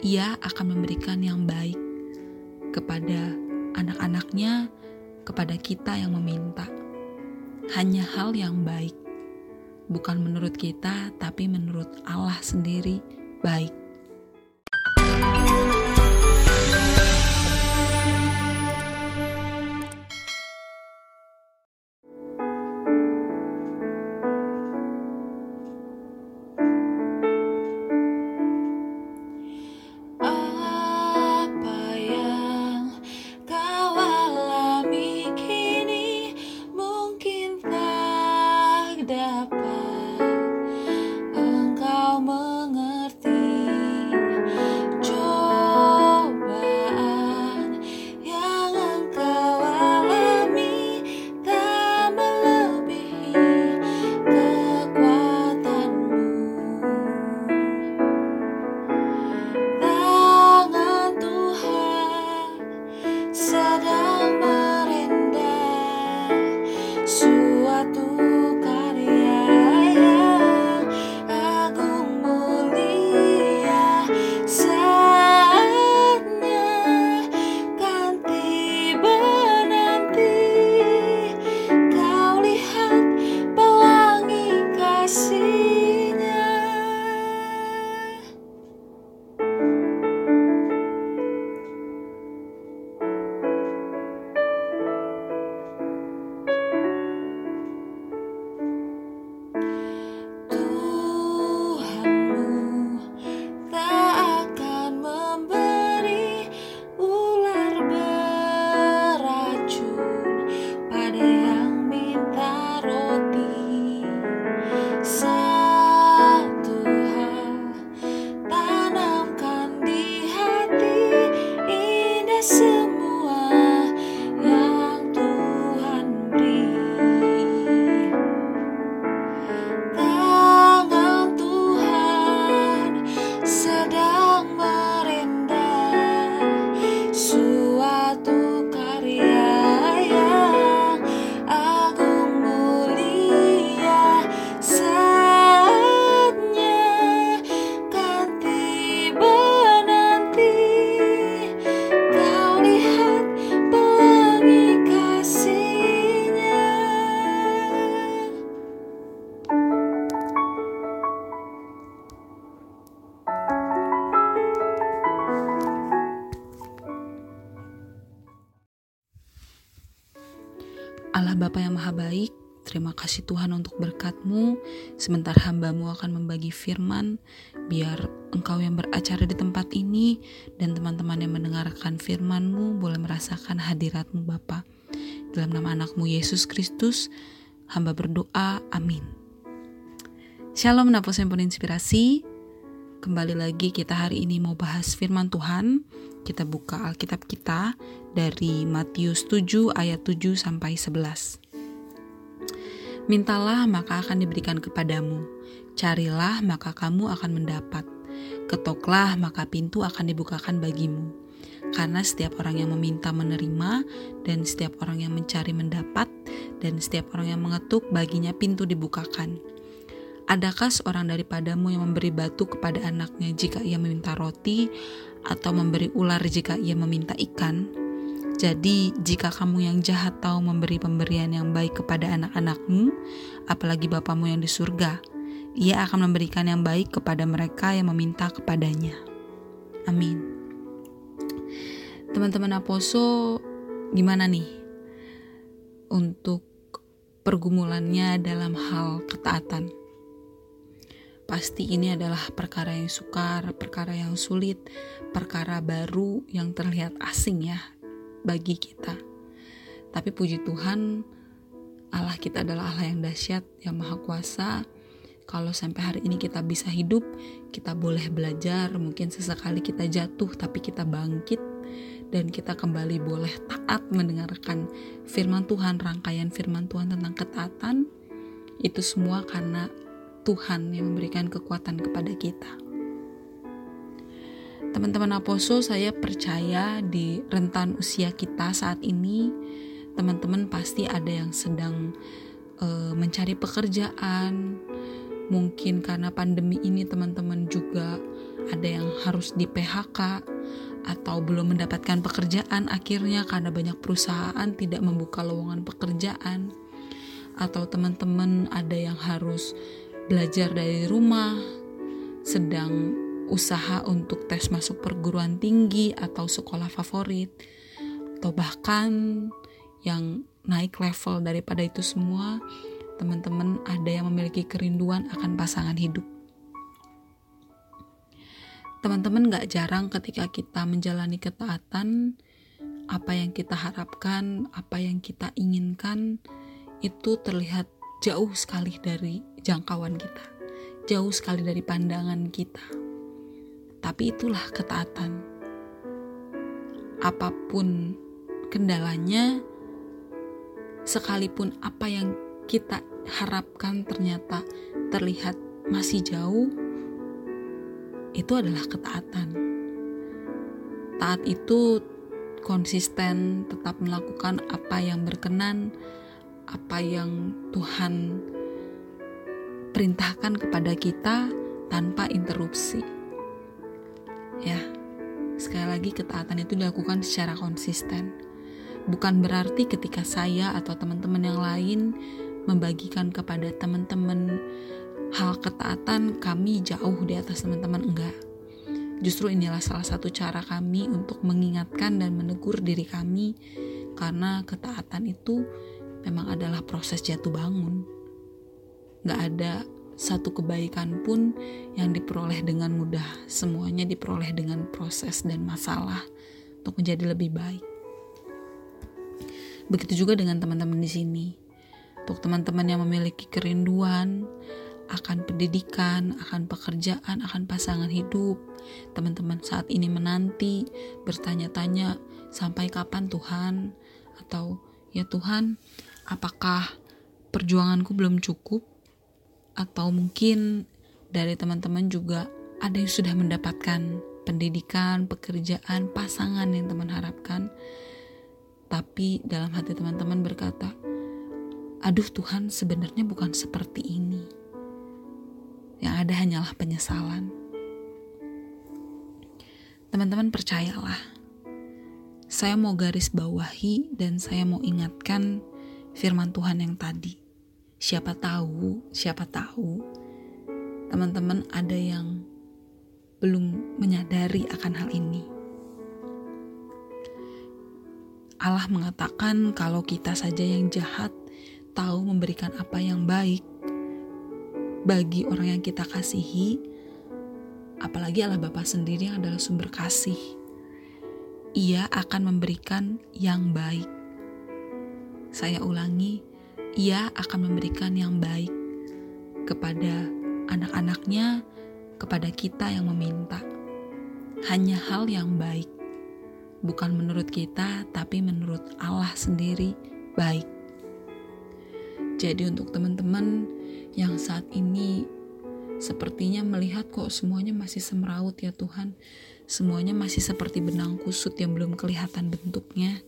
ia akan memberikan yang baik kepada anak-anaknya, kepada kita yang meminta. Hanya hal yang baik, bukan menurut kita, tapi menurut Allah sendiri baik. Allah Bapa yang Maha Baik, terima kasih Tuhan untuk berkatmu. Sebentar hambamu akan membagi firman, biar engkau yang beracara di tempat ini dan teman-teman yang mendengarkan firmanmu boleh merasakan hadiratmu Bapa. Dalam nama anakmu Yesus Kristus, hamba berdoa, amin. Shalom Napos Handphone Inspirasi, kembali lagi kita hari ini mau bahas firman Tuhan kita buka Alkitab kita dari Matius 7 ayat 7 sampai 11. Mintalah maka akan diberikan kepadamu. Carilah maka kamu akan mendapat. Ketoklah maka pintu akan dibukakan bagimu. Karena setiap orang yang meminta menerima dan setiap orang yang mencari mendapat dan setiap orang yang mengetuk baginya pintu dibukakan. Adakah seorang daripadamu yang memberi batu kepada anaknya jika ia meminta roti atau memberi ular jika ia meminta ikan. Jadi, jika kamu yang jahat tahu memberi pemberian yang baik kepada anak-anakmu, apalagi Bapamu yang di surga, ia akan memberikan yang baik kepada mereka yang meminta kepadanya. Amin. Teman-teman Aposo, gimana nih untuk pergumulannya dalam hal ketaatan? Pasti ini adalah perkara yang sukar, perkara yang sulit, perkara baru yang terlihat asing ya bagi kita. Tapi puji Tuhan, Allah kita adalah Allah yang dahsyat, yang maha kuasa. Kalau sampai hari ini kita bisa hidup, kita boleh belajar, mungkin sesekali kita jatuh tapi kita bangkit dan kita kembali boleh taat mendengarkan firman Tuhan, rangkaian firman Tuhan tentang ketaatan. Itu semua karena Tuhan yang memberikan kekuatan kepada kita. Teman-teman Aposo, saya percaya di rentan usia kita saat ini, teman-teman pasti ada yang sedang uh, mencari pekerjaan. Mungkin karena pandemi ini teman-teman juga ada yang harus di PHK atau belum mendapatkan pekerjaan akhirnya karena banyak perusahaan tidak membuka lowongan pekerjaan atau teman-teman ada yang harus belajar dari rumah sedang usaha untuk tes masuk perguruan tinggi atau sekolah favorit atau bahkan yang naik level daripada itu semua teman-teman ada yang memiliki kerinduan akan pasangan hidup. Teman-teman gak jarang ketika kita menjalani ketaatan apa yang kita harapkan apa yang kita inginkan itu terlihat jauh sekali dari jangkauan kita jauh sekali dari pandangan kita tapi itulah ketaatan apa pun kendalanya sekalipun apa yang kita harapkan ternyata terlihat masih jauh itu adalah ketaatan. Taat itu konsisten tetap melakukan apa yang berkenan, apa yang Tuhan perintahkan kepada kita tanpa interupsi. Ya, sekali lagi ketaatan itu dilakukan secara konsisten. Bukan berarti ketika saya atau teman-teman yang lain membagikan kepada teman-teman hal ketaatan kami jauh di atas teman-teman enggak. Justru inilah salah satu cara kami untuk mengingatkan dan menegur diri kami karena ketaatan itu memang adalah proses jatuh bangun. Gak ada satu kebaikan pun yang diperoleh dengan mudah. Semuanya diperoleh dengan proses dan masalah untuk menjadi lebih baik. Begitu juga dengan teman-teman di sini. Untuk teman-teman yang memiliki kerinduan, akan pendidikan, akan pekerjaan, akan pasangan hidup. Teman-teman saat ini menanti, bertanya-tanya, sampai kapan Tuhan? Atau, ya Tuhan, apakah perjuanganku belum cukup? Atau mungkin dari teman-teman juga ada yang sudah mendapatkan pendidikan, pekerjaan, pasangan yang teman harapkan. Tapi dalam hati teman-teman berkata, aduh Tuhan sebenarnya bukan seperti ini yang ada hanyalah penyesalan. Teman-teman percayalah, saya mau garis bawahi dan saya mau ingatkan firman Tuhan yang tadi. Siapa tahu, siapa tahu, teman-teman ada yang belum menyadari akan hal ini. Allah mengatakan kalau kita saja yang jahat tahu memberikan apa yang baik, bagi orang yang kita kasihi, apalagi Allah Bapa sendiri yang adalah sumber kasih. Ia akan memberikan yang baik. Saya ulangi, ia akan memberikan yang baik kepada anak-anaknya, kepada kita yang meminta. Hanya hal yang baik, bukan menurut kita, tapi menurut Allah sendiri baik. Jadi, untuk teman-teman yang saat ini sepertinya melihat kok semuanya masih semeraut ya Tuhan. Semuanya masih seperti benang kusut yang belum kelihatan bentuknya.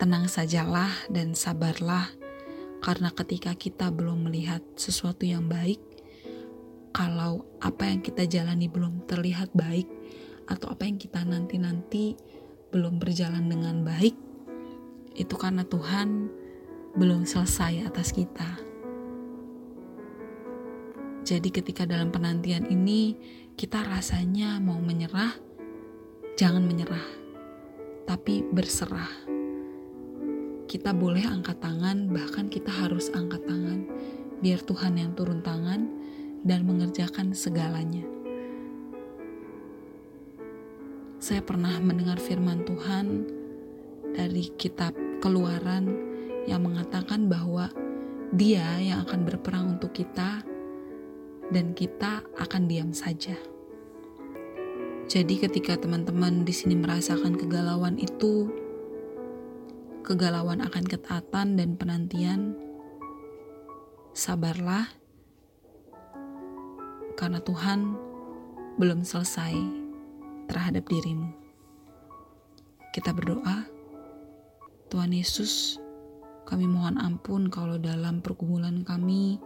Tenang sajalah dan sabarlah karena ketika kita belum melihat sesuatu yang baik, kalau apa yang kita jalani belum terlihat baik atau apa yang kita nanti-nanti belum berjalan dengan baik, itu karena Tuhan belum selesai atas kita. Jadi ketika dalam penantian ini kita rasanya mau menyerah, jangan menyerah, tapi berserah. Kita boleh angkat tangan, bahkan kita harus angkat tangan, biar Tuhan yang turun tangan dan mengerjakan segalanya. Saya pernah mendengar firman Tuhan dari kitab Keluaran yang mengatakan bahwa Dia yang akan berperang untuk kita dan kita akan diam saja. Jadi ketika teman-teman di sini merasakan kegalauan itu, kegalauan akan ketaatan dan penantian, sabarlah karena Tuhan belum selesai terhadap dirimu. Kita berdoa, Tuhan Yesus, kami mohon ampun kalau dalam pergumulan kami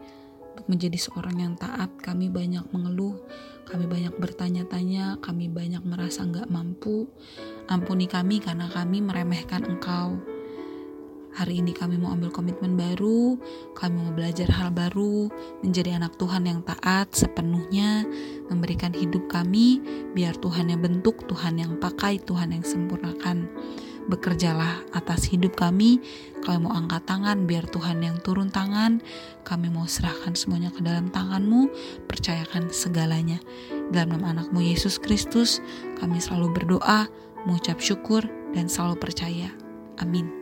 untuk menjadi seorang yang taat. Kami banyak mengeluh, kami banyak bertanya-tanya, kami banyak merasa nggak mampu. Ampuni kami karena kami meremehkan Engkau. Hari ini kami mau ambil komitmen baru, kami mau belajar hal baru, menjadi anak Tuhan yang taat sepenuhnya, memberikan hidup kami biar Tuhan yang bentuk, Tuhan yang pakai, Tuhan yang sempurnakan. Bekerjalah atas hidup kami, kami mau angkat tangan biar Tuhan yang turun tangan, kami mau serahkan semuanya ke dalam tanganmu, percayakan segalanya. Dalam nama anakmu Yesus Kristus, kami selalu berdoa, mengucap syukur, dan selalu percaya. Amin.